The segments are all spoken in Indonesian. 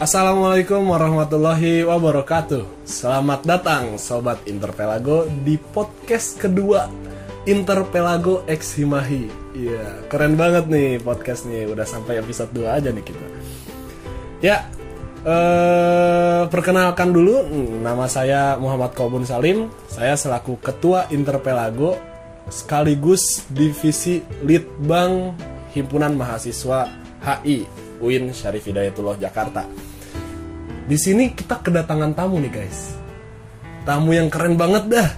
Assalamualaikum warahmatullahi wabarakatuh. Selamat datang Sobat Interpelago di podcast kedua Interpelago X Himahi. Iya, keren banget nih podcast nih. Udah sampai episode 2 aja nih kita. Ya, eh, perkenalkan dulu. Nama saya Muhammad Kobun Salim. Saya selaku Ketua Interpelago Sekaligus Divisi Litbang Himpunan Mahasiswa HI UIN Syarif Hidayatullah Jakarta di sini kita kedatangan tamu nih guys. Tamu yang keren banget dah.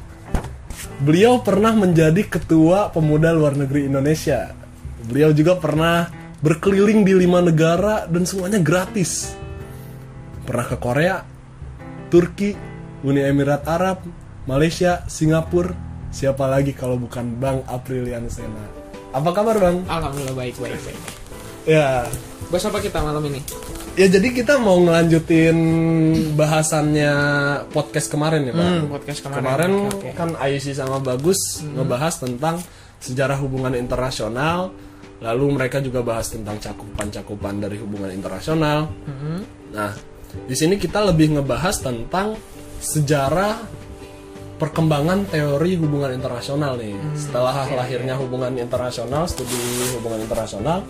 Beliau pernah menjadi ketua pemuda luar negeri Indonesia. Beliau juga pernah berkeliling di lima negara dan semuanya gratis. Pernah ke Korea, Turki, Uni Emirat Arab, Malaysia, Singapura. Siapa lagi kalau bukan Bang Aprilian Sena? Apa kabar Bang? Alhamdulillah baik baik baik. Ya, Bahas apa kita malam ini? Ya jadi kita mau ngelanjutin bahasannya podcast kemarin ya Bang. Hmm, podcast kemarin. Kemarin Oke, oke. kan Ayushi sama Bagus ngebahas tentang sejarah hubungan internasional, lalu mereka juga bahas tentang cakupan-cakupan dari hubungan internasional. Mm-hmm. Nah, di sini kita lebih ngebahas tentang sejarah perkembangan teori hubungan internasional nih. Hmm, Setelah lahirnya hubungan internasional, studi hubungan internasional,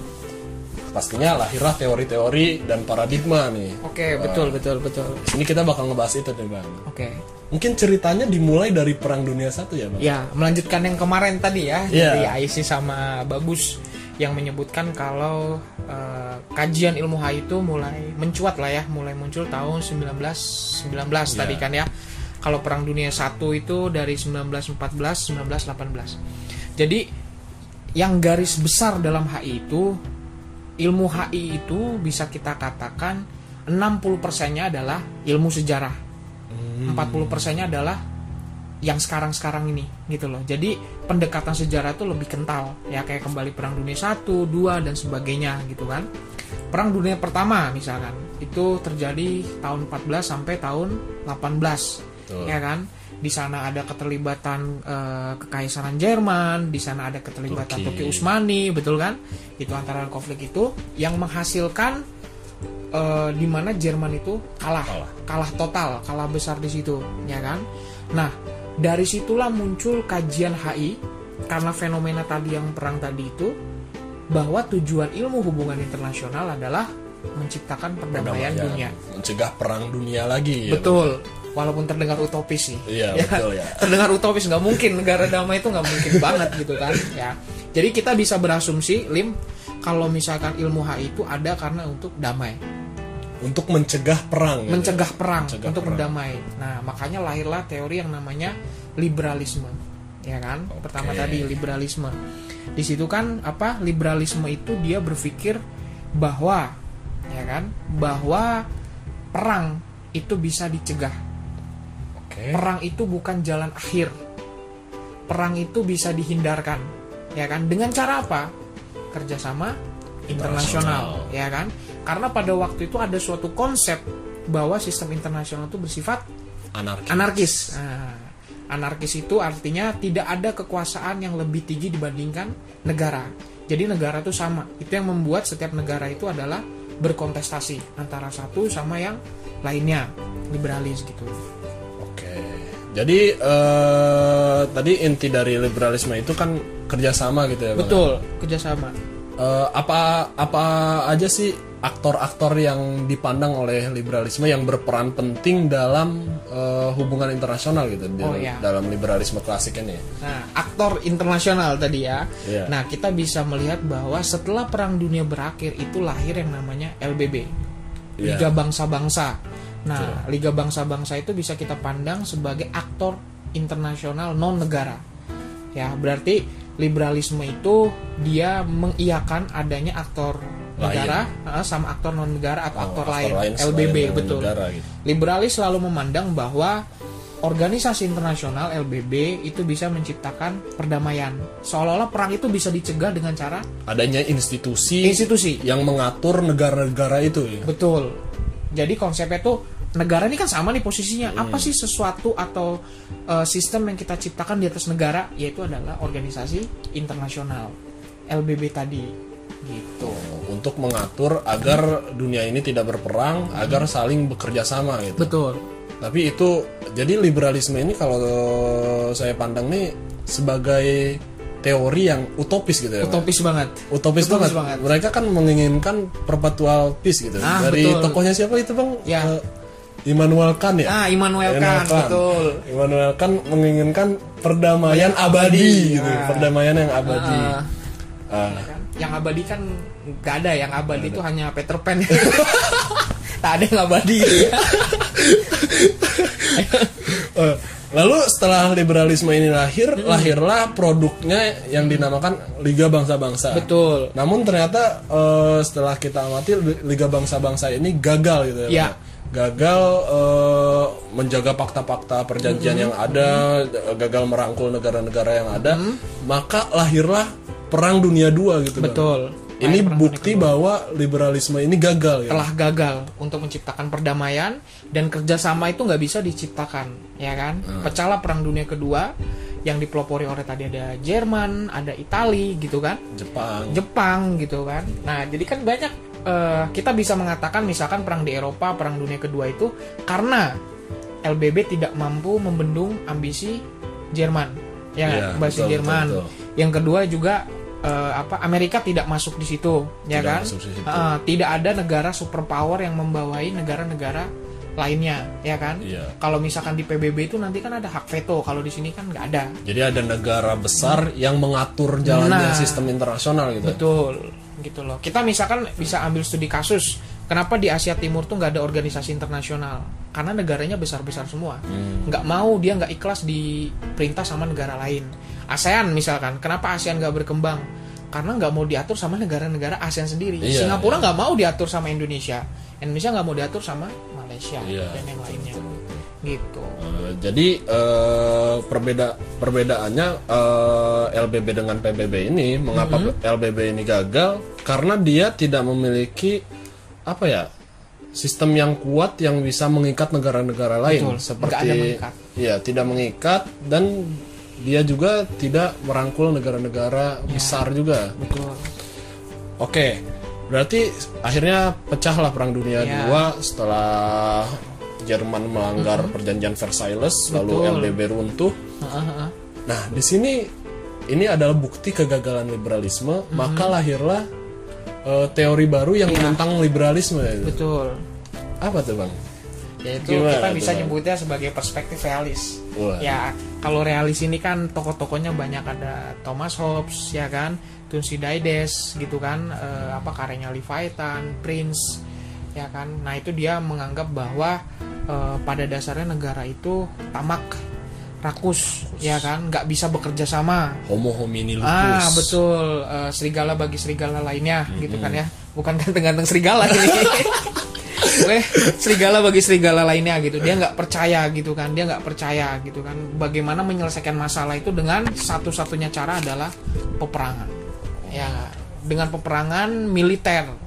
pastinya lahirlah teori-teori dan paradigma nih. Oke, betul betul betul. Di sini kita bakal ngebahas itu deh bang. Oke. Mungkin ceritanya dimulai dari Perang Dunia Satu ya bang? Ya, melanjutkan yang kemarin tadi ya Iya. dari Aisy sama Bagus yang menyebutkan kalau eh, kajian ilmu HI itu mulai mencuat lah ya, mulai muncul tahun 1919 tadi kan ya. Kalau Perang Dunia Satu itu dari 1914 1918. Jadi yang garis besar dalam HI itu ilmu HI itu bisa kita katakan 60 persennya adalah ilmu sejarah. 40 persennya adalah yang sekarang-sekarang ini gitu loh. Jadi pendekatan sejarah itu lebih kental. Ya kayak kembali perang dunia 1, 2 dan sebagainya gitu kan. Perang dunia pertama misalkan itu terjadi tahun 14 sampai tahun 18 Betul. ya kan di sana ada keterlibatan eh, kekaisaran Jerman, di sana ada keterlibatan Turki. Turki Utsmani, betul kan? Itu antara konflik itu yang menghasilkan eh, di mana Jerman itu kalah, Kalah. kalah total, kalah besar di situ, ya kan? Nah, dari situlah muncul kajian HI karena fenomena tadi yang perang tadi itu bahwa tujuan ilmu hubungan internasional adalah menciptakan perdamaian Perdamaian, dunia. Mencegah perang dunia lagi. ya, Betul. Walaupun terdengar utopis sih. Iya, betul ya. Terdengar utopis nggak mungkin negara damai itu nggak mungkin banget gitu kan ya. Jadi kita bisa berasumsi lim kalau misalkan ilmu HI itu ada karena untuk damai? Untuk mencegah perang. gitu. mencegah perang, Mencegah untuk perang. berdamai. Nah makanya lahirlah teori yang namanya liberalisme, ya kan? Oke. Pertama tadi liberalisme. Di situ kan apa? Liberalisme itu dia berpikir bahwa, ya kan? Bahwa perang itu bisa dicegah Oke. perang itu bukan jalan akhir. Perang itu bisa dihindarkan, ya kan? Dengan cara apa? Kerjasama internasional, Internasional. ya kan? Karena pada waktu itu ada suatu konsep bahwa sistem internasional itu bersifat Anarkis. anarkis. Nah, anarkis itu artinya tidak ada kekuasaan yang lebih tinggi dibandingkan negara. Jadi negara itu sama. Itu yang membuat setiap negara itu adalah berkontestasi antara satu sama yang lainnya, liberalis gitu. Jadi eh, tadi inti dari liberalisme itu kan kerjasama gitu ya. Bang? Betul, kerjasama. Eh, apa apa aja sih aktor-aktor yang dipandang oleh liberalisme yang berperan penting dalam eh, hubungan internasional gitu di- Oh, iya. dalam liberalisme klasik ini? Nah, aktor internasional tadi ya. Iya. Nah, kita bisa melihat bahwa setelah Perang Dunia berakhir itu lahir yang namanya LBB, Iya. Liga Bangsa-Bangsa. Nah, Liga Bangsa-Bangsa itu bisa kita pandang sebagai aktor internasional non negara. Ya, berarti liberalisme itu dia mengiyakan adanya aktor negara eh, sama aktor non negara atau Oh, aktor, aktor lain, lain LBB betul. negara gitu. Liberalis selalu memandang bahwa organisasi internasional LBB itu bisa menciptakan perdamaian. Seolah-olah perang itu bisa dicegah dengan cara Adanya institusi, institusi. yang mengatur negara-negara itu ya. Betul. Jadi konsepnya tuh negara ini kan sama nih posisinya. Apa sih sesuatu atau eh, sistem yang kita ciptakan di atas negara yaitu adalah organisasi internasional LBB tadi. gitu untuk mengatur agar dunia ini tidak berperang, agar saling bekerja sama gitu. betul Tapi itu jadi liberalisme ini kalau saya pandang nih sebagai teori yang utopis gitu ya. Pak? utopis banget Utopis, Utopis banget. banget. Mereka kan menginginkan perpetual peace gitu. Ah, Dari betul. tokohnya siapa itu bang? Ya. Eh, Immanuel Kant ya. ah Immanuel Kant betul Immanuel Kant menginginkan perdamaian abadi, gitu. Ah. Perdamaian yang abadi. Ah. Ah. kan? yang abadi kan nggak ada yang abadi itu hanya Peter Pan tak ada yang abadi gitu ya. Lalu setelah liberalisme ini lahir, lahirlah produknya yang dinamakan Liga Bangsa-Bangsa. betul Namun ternyata eh, setelah kita amati Liga Bangsa-Bangsa ini gagal gitu ya. Iya. Gagal eh, menjaga fakta-fakta perjanjian Mm-hmm. yang ada, gagal merangkul negara-negara yang ada, Mm-hmm. maka lahirlah Perang Dunia II gitu. Betul Ini Perang bukti bahwa liberalisme ini gagal ya. telah gagal untuk menciptakan perdamaian dan kerjasama itu nggak bisa diciptakan ya kan pecahlah perang dunia kedua yang dipelopori oleh tadi ada Jerman ada Itali gitu kan Jepang. Jepang gitu kan nah jadi kan banyak eh, kita bisa mengatakan misalkan perang di Eropa perang dunia kedua itu karena LBB tidak mampu membendung ambisi Jerman ya Iya, ambisi betul, Jerman betul, yang kedua juga eh, apa Amerika tidak masuk di situ ya Tidak kan situ. Eh, tidak ada negara superpower yang membawahi negara-negara lainnya ya kan Iya. kalau misalkan di PBB itu nanti kan ada hak veto kalau di sini kan nggak ada Jadi ada negara besar yang mengatur jalannya Nah. sistem internasional gitu. betul gitu loh. Kita misalkan bisa ambil studi kasus kenapa di Asia Timur tuh nggak ada organisasi internasional? Karena negaranya besar-besar semua. Hmm. nggak mau dia nggak ikhlas diperintah sama negara lain. ASEAN misalkan kenapa ASEAN nggak berkembang? Karena nggak mau diatur sama negara-negara ASEAN sendiri. Iya, Singapura nggak mau diatur sama Indonesia. Indonesia nggak mau diatur sama Malaysia Iya. dan yang lainnya gitu Eh, jadi eh, perbeda perbedaannya eh, LBB dengan PBB ini mengapa Mm-hmm. LBB ini gagal karena dia tidak memiliki apa ya sistem yang kuat yang bisa mengikat negara-negara lain Betul, seperti ya tidak mengikat dan dia juga tidak merangkul negara-negara Ya. besar juga. betul Oke, berarti akhirnya pecahlah Perang Dunia Ya. II setelah Jerman melanggar Perjanjian Versailles, lalu Betul. LBB runtuh. Heeh, heeh. Nah, di sini ini adalah bukti kegagalan liberalisme, maka lahirlah eh, teori baru yang menentang liberalisme. ya. betul Apa tuh, Bang? yaitu Gimana kita bisa nyebutnya sebagai perspektif realis Wah. ya kalau realis ini kan tokoh-tokohnya banyak ada Thomas Hobbes ya kan Thucydides gitu kan eh, apa karyanya Leviathan Prince ya kan? Nah itu dia menganggap bahwa eh, pada dasarnya negara itu tamak rakus ya kan? Nggak bisa bekerja sama. Homo homini lupus. Ah betul. Eh, serigala bagi serigala lainnya gitu kan ya? Bukan ganteng-ganteng serigala ini Weh, serigala bagi serigala lainnya gitu. Dia nggak percaya gitu kan? Dia nggak percaya gitu kan? Bagaimana menyelesaikan masalah itu dengan satu-satunya cara adalah peperangan. Ya dengan peperangan militer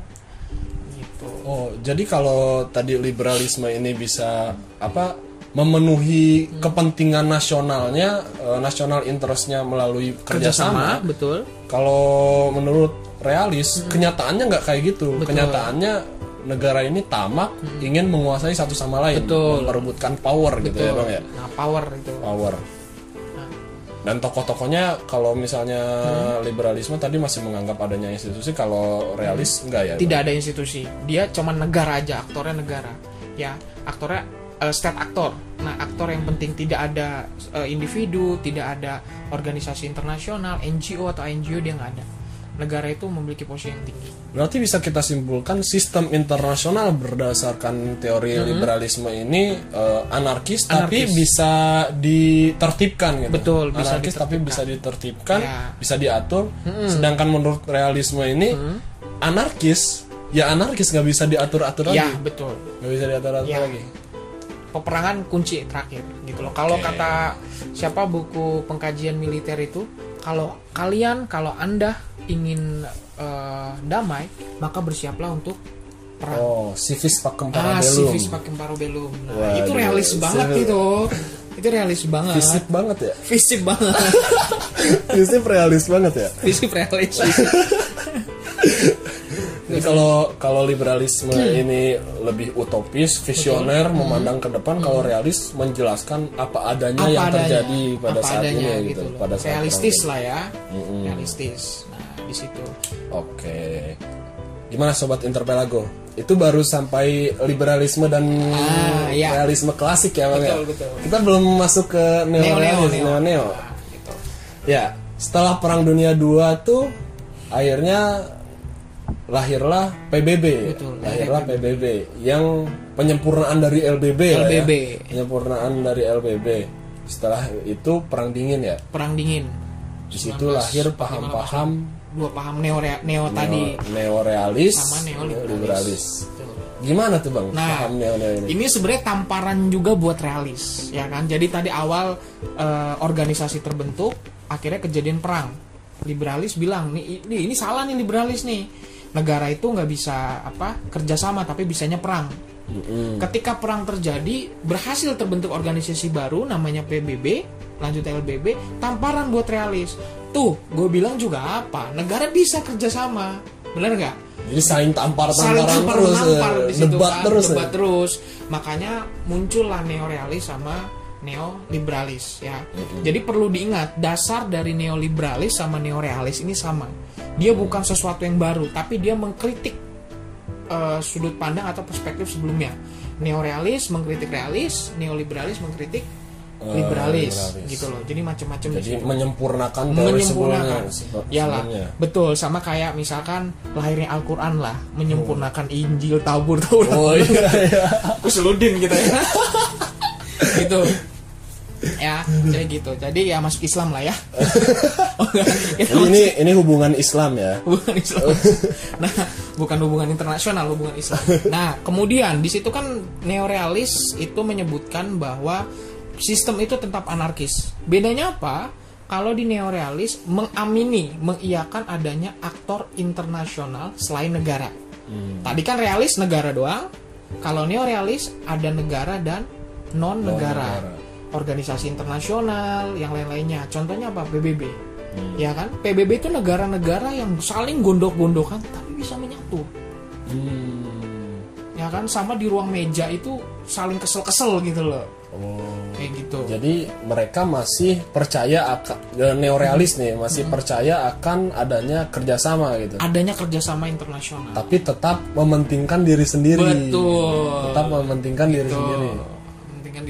Oh, jadi kalau tadi liberalisme ini bisa apa memenuhi kepentingan nasionalnya, eh, nasional interestnya melalui kerjasama. kerjasama betul Kalau menurut realis, kenyataannya nggak kayak gitu. Betul. Kenyataannya negara ini tamak ingin menguasai satu sama lain, Betul. memperebutkan power gitu ya betul bang ya, nah power itu power. Dan tokoh-tokohnya kalau misalnya liberalisme tadi masih menganggap adanya institusi, kalau realis enggak ya? Bang? tidak ada institusi dia cuma negara aja aktornya negara ya aktornya eh, state aktor nah aktor yang penting tidak ada eh, individu tidak ada organisasi internasional NGO atau NGO dia nggak ada negara itu memiliki posisi yang tinggi Berarti bisa kita simpulkan sistem internasional berdasarkan teori liberalisme ini eh, anarkis, tapi. Anarkis. bisa ditertibkan gitu. Betul, bisa anarkis tapi bisa ditertibkan, Ya. bisa diatur. Sedangkan menurut realisme ini anarkis ya anarkis nggak bisa diatur-atur ya lagi. betul Nggak bisa diatur-atur Ya. lagi. peperangan kunci terakhir gitu loh kalau kata siapa buku pengkajian militer itu kalau kalian kalau anda ingin eh, damai maka bersiaplah untuk perang Oh, civis pacem Ah, parabellum. civis pakem parabellum. Nah, Waduh, itu realis banget civis. itu. Itu realis banget. Fisip banget ya. Fisip banget. Fisip realis banget ya. Fisip realis. Jadi kalau kalau liberalisme ini lebih utopis, visioner, memandang ke depan. Kalau realis menjelaskan apa adanya Apa yang adanya, terjadi pada apa saat adanya ini gitu, loh. pada saat realistis lah ya realistis nah di situ. Oke. Gimana sobat Interpelago? Itu baru sampai liberalisme dan Ah, iya. realisme klasik ya, Bang ya? Betul, betul. Kita belum masuk ke neo neo neorealis, neo, neo-neo. Nah, gitu. Ya, setelah Perang Dunia II tuh akhirnya lahirlah PBB. Betul, lahirlah PBB yang penyempurnaan dari LBB, lah ya. LBB. Penyempurnaan dari LBB. Setelah itu perang dingin ya. perang dingin Di situ lahir paham-paham dua paham neo neo tadi neorealis sama neoliberalis. liberalis. Gimana tuh, Bang? Nah, paham neo-neo ini? Ini sebenarnya tamparan juga buat realis, ya kan? Jadi tadi awal eh, organisasi terbentuk, akhirnya kejadian perang. Liberalis bilang nih ini, ini salah nih liberalis nih. Negara itu nggak bisa apa kerjasama tapi bisanya perang. Mm-mm. Ketika perang terjadi, berhasil terbentuk organisasi baru namanya PBB, lanjut LBB, tamparan buat realis. Tuh, gue bilang juga apa? Negara bisa kerjasama, bener nggak? Jadi saling saling tampar-tamparan tampar terus, ya. situ debat kan, terus. ya. debat terus makanya muncullah neorealis sama neoliberalis ya. Jadi perlu diingat dasar dari neoliberalis sama neorealis ini sama. Dia bukan sesuatu yang baru tapi dia mengkritik eh, sudut pandang atau perspektif sebelumnya. Neorealis mengkritik realis neoliberalis mengkritik Eh, liberalis liberalis. gitu loh. Jadi macam-macam di Jadi menyempurnakan teori menyempurnakan. sebelumnya. sebe- Yalah, sebelumnya. betul sama kayak misalkan lahirnya Al-Quran lah menyempurnakan Injil Tabur Taurat. Oh iya iya. Usuludin gitu ya. Gitu ya jadi gitu jadi ya masuk Islam lah ya Oh, Jadi ini ini hubungan Islam ya. hubungan Islam. Nah, bukan hubungan internasional, hubungan Islam. Nah, kemudian di situ kan neorealis itu menyebutkan bahwa sistem itu tetap anarkis. Bedanya apa? Kalau di neorealis mengamini, mengiyakan adanya aktor internasional selain negara. Tadi kan realis negara doang. Kalau neorealis ada negara dan non negara. Non-negara. Organisasi internasional, yang lain-lainnya. Contohnya apa? PBB ya kan PBB itu negara-negara yang saling gondok-gondokan tapi bisa menyatu Hmm. ya kan sama di ruang meja itu saling kesel-kesel gitu loh Oh. kayak gitu Jadi mereka masih percaya akan ya, neorealis nih masih percaya akan adanya kerjasama gitu. adanya kerjasama internasional Tapi tetap mementingkan diri sendiri. betul Tetap mementingkan diri Betul. sendiri.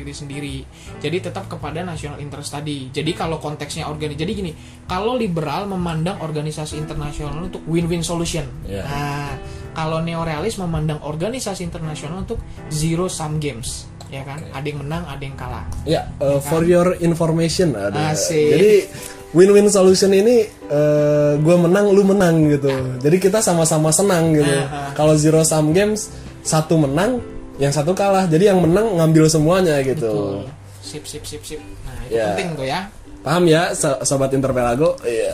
Diri sendiri jadi tetap kepada national interest tadi jadi kalau konteksnya organi jadi gini kalau liberal memandang organisasi internasional untuk win-win solution Iya. nah kalau neorealis memandang organisasi internasional untuk zero sum games ya kan ada yang menang ada yang kalah Ya, uh, for your information ada. Asik. Jadi win-win solution ini uh, gue menang, lu menang gitu. Jadi kita sama-sama senang gitu. Ah, Kalau zero sum games satu menang, yang satu kalah. Jadi yang menang ngambil semuanya gitu. sip sip sip sip nah itu Ya. penting tuh ya Paham ya, so- sobat Interpelago? Iya.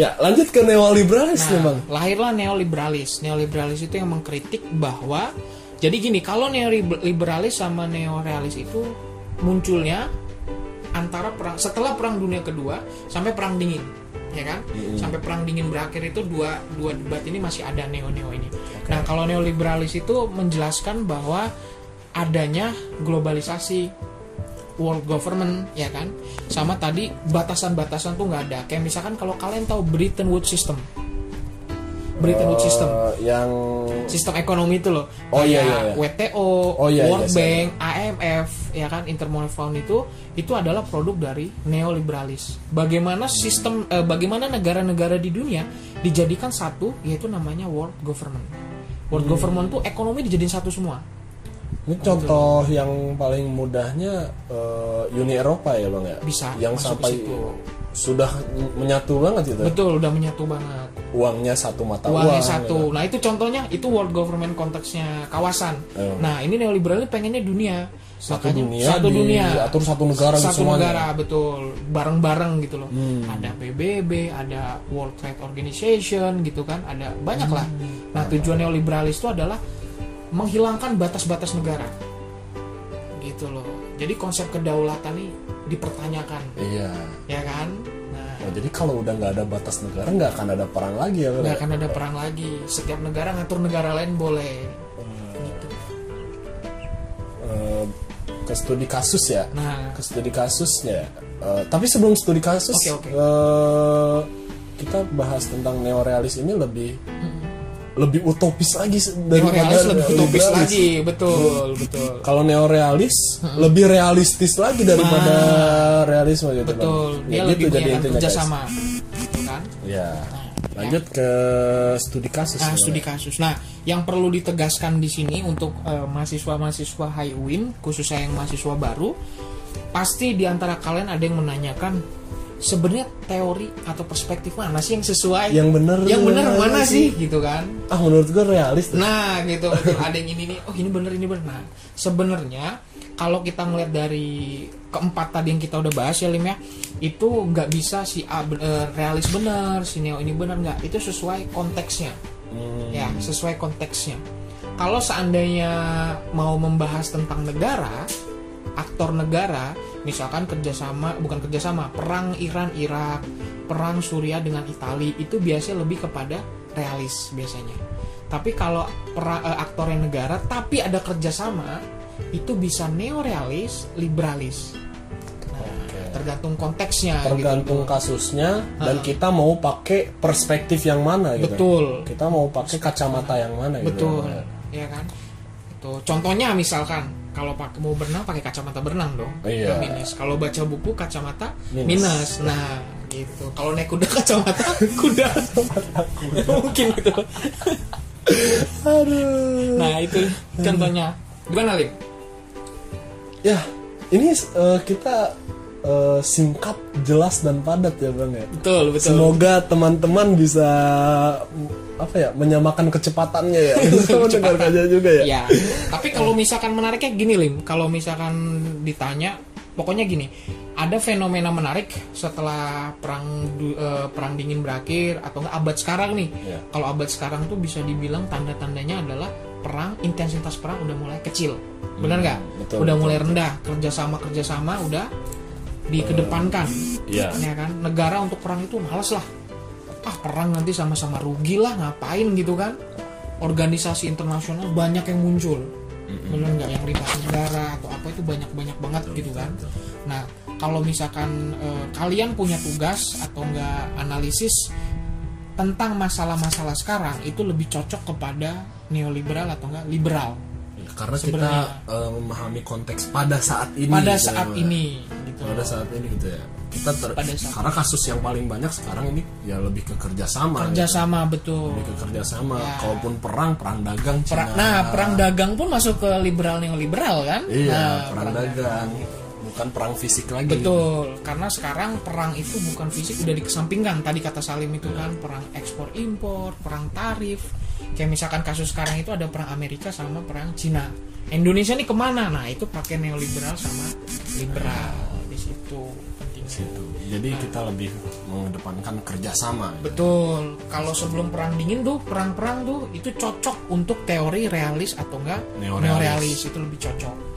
Ya, lanjut ke neoliberalis nih, Bang. Nah, lahirlah neoliberalis. Neoliberalis itu yang mengkritik bahwa jadi gini, kalau neoliberalis sama neorealis itu munculnya antara perang setelah perang dunia kedua sampai perang dingin, ya kan? Sampai perang dingin berakhir itu dua dua debat ini masih ada neo-neo ini. Nah, kalau neoliberalis itu menjelaskan bahwa adanya globalisasi world government ya kan? Sama tadi batasan-batasan tuh nggak ada. Kayak misalkan kalau kalian tahu Bretton Woods system. Bretton Woods system. Eh, yang sistem ekonomi itu loh. Oh, iya, iya, iya. WTO, Oh, iya, World iya, Bank, IMF, ya kan? Intermonetary Fund itu itu adalah produk dari neoliberalis. Bagaimana sistem, eh, bagaimana negara-negara di dunia dijadikan satu, yaitu namanya world government. World Hmm. government tuh ekonomi dijadiin satu semua. ini contoh yang paling mudahnya eh, Uni Eropa ya, Bang ya. Bisa Yang sampai situ. sudah menyatu banget gitu. Betul, udah menyatu banget. Uangnya satu mata Uangnya uang. satu. gitu. Nah itu contohnya itu world government konteksnya kawasan. Oh. Nah ini neoliberal ini pengennya dunia. Satu Makanya dunia satu dunia. diatur satu negara satu semuanya. negara betul bareng-bareng gitu loh. Hmm. Ada PBB, ada World Trade Organization gitu kan, ada banyak lah. Hmm. Nah tujuan neoliberalis itu adalah menghilangkan batas-batas negara. Gitu loh. Jadi konsep kedaulatan ini dipertanyakan Iya. ya kan nah Nah, jadi kalau udah nggak ada batas negara nggak akan ada perang lagi ya. Bro? nggak akan ada perang lagi setiap negara ngatur negara lain boleh ke studi kasus ya. nah Ke studi kasusnya. Eh, tapi sebelum studi kasus, Oke, oke. eh, kita bahas tentang neorealis ini lebih lebih utopis lagi daripada neorealis lebih utopis lagi betul betul Kalau neorealis lebih realistis lagi daripada realisme gitu Nah. betul Bang. dia Ya, lebih gitu jadi intinya, guys. kerjasama kan Ya. Lanjut ke studi kasus. Nah, ya. studi kasus. Nah, yang perlu ditegaskan di sini untuk eh, mahasiswa-mahasiswa High Win, khususnya yang mahasiswa baru, pasti di antara kalian ada yang menanyakan sebenarnya teori atau perspektif mana sih yang sesuai? Yang bener Yang bener mana sih? sih gitu kan? Ah menurut gue realis. tuh. Nah, gitu. ada yang ini nih, oh ini bener ini bener. Nah, sebenarnya kalau kita ngeliat dari keempat tadi yang kita udah bahas ya Lim ya, itu nggak bisa si A eh, realis bener, si Neo ini bener nggak. Itu sesuai konteksnya. Hmm, ya sesuai konteksnya. Kalau seandainya mau membahas tentang negara aktor negara misalkan kerjasama bukan kerjasama perang Iran Irak perang Suriah dengan Italia itu biasanya lebih kepada realis biasanya. Tapi kalau pera- eh, aktornya negara tapi ada kerjasama itu bisa neorealis liberalis. Nah, tergantung konteksnya tergantung gitu. kasusnya dan kita mau pakai perspektif yang mana gitu. betul. Kita mau pakai kacamata yang mana gitu. betul. Ya kan? Itu contohnya misalkan kalau pakai mau berenang pakai kacamata berenang dong. Iya. Minus. Kalau baca buku kacamata Minus. minus, nah gitu. Kalau naik kuda kacamata kuda. Mungkin gitu. Aduh. nah itu contohnya. Gimana Lim? Ya, ini eh, kita eh, singkat, jelas dan padat ya bang ya. betul betul Semoga teman-teman bisa apa ya menyamakan kecepatannya ya. Bisa mendengarkannya juga ya. ya tapi kalau misalkan menariknya gini Lim kalau misalkan ditanya pokoknya gini ada fenomena menarik setelah perang eh, perang dingin berakhir atau enggak abad sekarang nih Ya. kalau abad sekarang tuh bisa dibilang tanda-tandanya adalah perang intensitas perang udah mulai kecil. Benar nggak? Hmm, betul, udah betul. mulai rendah kerjasama kerjasama udah dikedepankan. Iya. ya kan? Negara untuk perang itu males lah. Ah perang nanti sama-sama rugi lah ngapain gitu kan? Organisasi internasional banyak yang muncul. Bener nggak? Yang lintas negara atau apa itu banyak banyak banget gitu kan? nah kalau misalkan eh, kalian punya tugas atau enggak analisis tentang masalah-masalah sekarang itu lebih cocok kepada neoliberal atau enggak liberal Ya, Karena Sebenarnya. kita eh, memahami konteks pada saat ini. pada gitu, saat Bang. ini gitu Pada saat ini gitu ya. Kita ter- Pada saat- karena kasus yang paling banyak sekarang ini ya lebih ke kerjasama. gitu. kerjasama betul Lebih ke kerjasama. Ya. Kalaupun perang, perang dagang. Perang- Cina. nah perang dagang pun masuk ke liberal neoliberal kan Iya, nah, perang dagang. Bukan perang fisik lagi. Betul, karena sekarang perang itu bukan fisik udah dikesampingkan. Tadi kata Salim itu kan perang ekspor impor, perang tarif. Kayak misalkan kasus sekarang itu ada perang Amerika sama perang Cina. Indonesia nih ke mana? Nah itu pakai neoliberal sama liberal di situ. Situ. Jadi kita lebih mengedepankan kerjasama. Betul. Kalau sebelum perang dingin tuh perang-perang tuh itu cocok untuk teori realis atau enggak Neorealis. neorealis itu lebih cocok.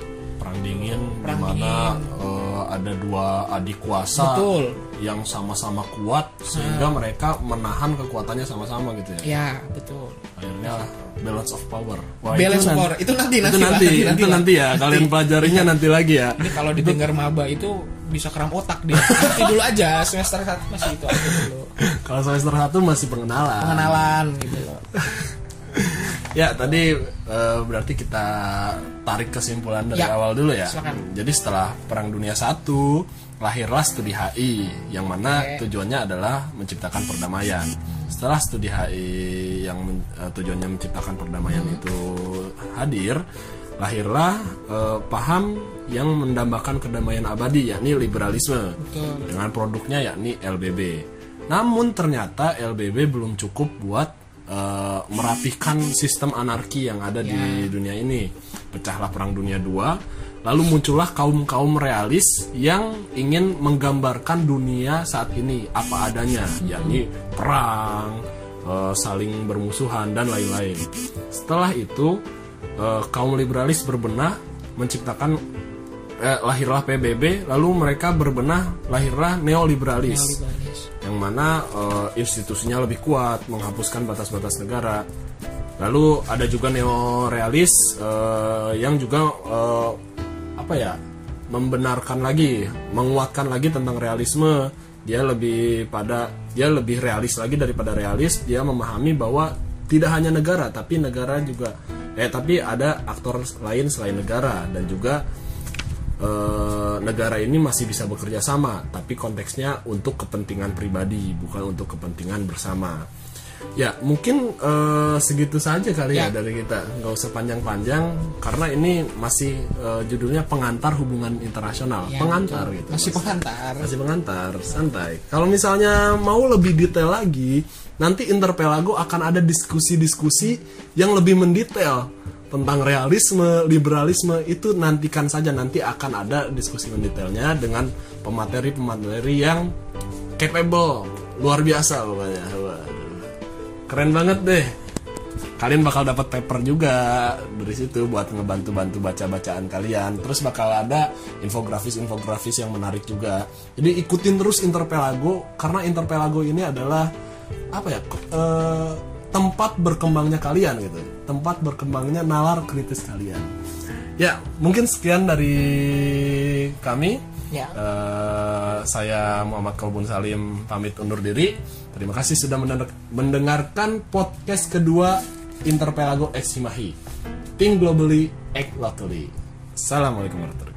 Perang dingin, Perang di mana eh, ada dua adik kuasa Betul. yang sama-sama kuat sehingga mereka menahan kekuatannya sama-sama gitu ya. Ya betul. Akhirnya balance of power. Wah, Balance of nanti- power. Itu nanti, itu nanti nanti, nanti, nanti itu nanti ya. Kalian pelajarinya nanti lagi ya. Ini kalau didengar maba itu bisa kram otak dia. Nanti dulu aja semester satu masih itu aja dulu. Kalau semester 1 masih pengenalan. Pengenalan gitu. Ya, tadi eh, berarti kita tarik kesimpulan dari Ya, awal dulu ya. silakan. Jadi setelah Perang Dunia Satu, lahirlah studi HI yang mana Oke. tujuannya adalah menciptakan perdamaian. Setelah studi HI yang men- eh, tujuannya menciptakan perdamaian Hmm. itu hadir, lahirlah eh, paham yang mendambakan kedamaian abadi yakni liberalisme Betul. dengan produknya yakni LBB. Namun ternyata LBB belum cukup buat eh, merapihkan sistem anarki yang ada di dunia ini. Pecahlah Perang Dunia II, lalu muncullah kaum-kaum realis yang ingin menggambarkan dunia saat ini apa adanya, yakni perang, eh, saling bermusuhan dan lain-lain. Setelah itu eh, kaum liberalis berbenah menciptakan eh, lahirlah PBB lalu mereka berbenah lahirlah neoliberalis Neoliberalis. Yang mana eh, institusinya lebih kuat, menghapuskan batas-batas negara. Lalu ada juga neorealis eh, yang juga eh, apa ya membenarkan lagi, menguatkan lagi tentang realisme. Dia lebih pada dia lebih realis lagi daripada realis. Dia memahami bahwa tidak hanya negara tapi negara juga eh tapi ada aktor lain selain negara dan juga eh, negara ini masih bisa bekerja sama, tapi konteksnya untuk kepentingan pribadi, bukan untuk kepentingan bersama. Ya, mungkin eh, segitu saja kali ya. Ya. dari kita. Nggak usah panjang-panjang, karena ini masih eh, judulnya pengantar hubungan internasional. Ya, pengantar betul. gitu. Masih pengantar. Masih pengantar, santai. Kalau misalnya mau lebih detail lagi, nanti Interpelago akan ada diskusi-diskusi yang lebih mendetail tentang realisme, liberalisme itu nantikan saja nanti akan ada diskusi mendetailnya dengan pemateri-pemateri yang capable, luar biasa pokoknya. Keren banget deh. Kalian bakal dapat paper juga dari situ buat ngebantu-bantu baca-bacaan kalian. Terus bakal ada infografis-infografis yang menarik juga. Jadi ikutin terus Interpelago karena Interpelago ini adalah apa ya? eh, tempat berkembangnya kalian gitu. Tempat berkembangnya nalar kritis kalian. Ya, mungkin sekian dari kami. Ya. Eh, saya Muhammad Kalbun Salim pamit undur diri. Terima kasih sudah mendengar- mendengarkan podcast kedua Interpelago X Himahi. Think globally, act locally. Assalamualaikum warahmatullahi.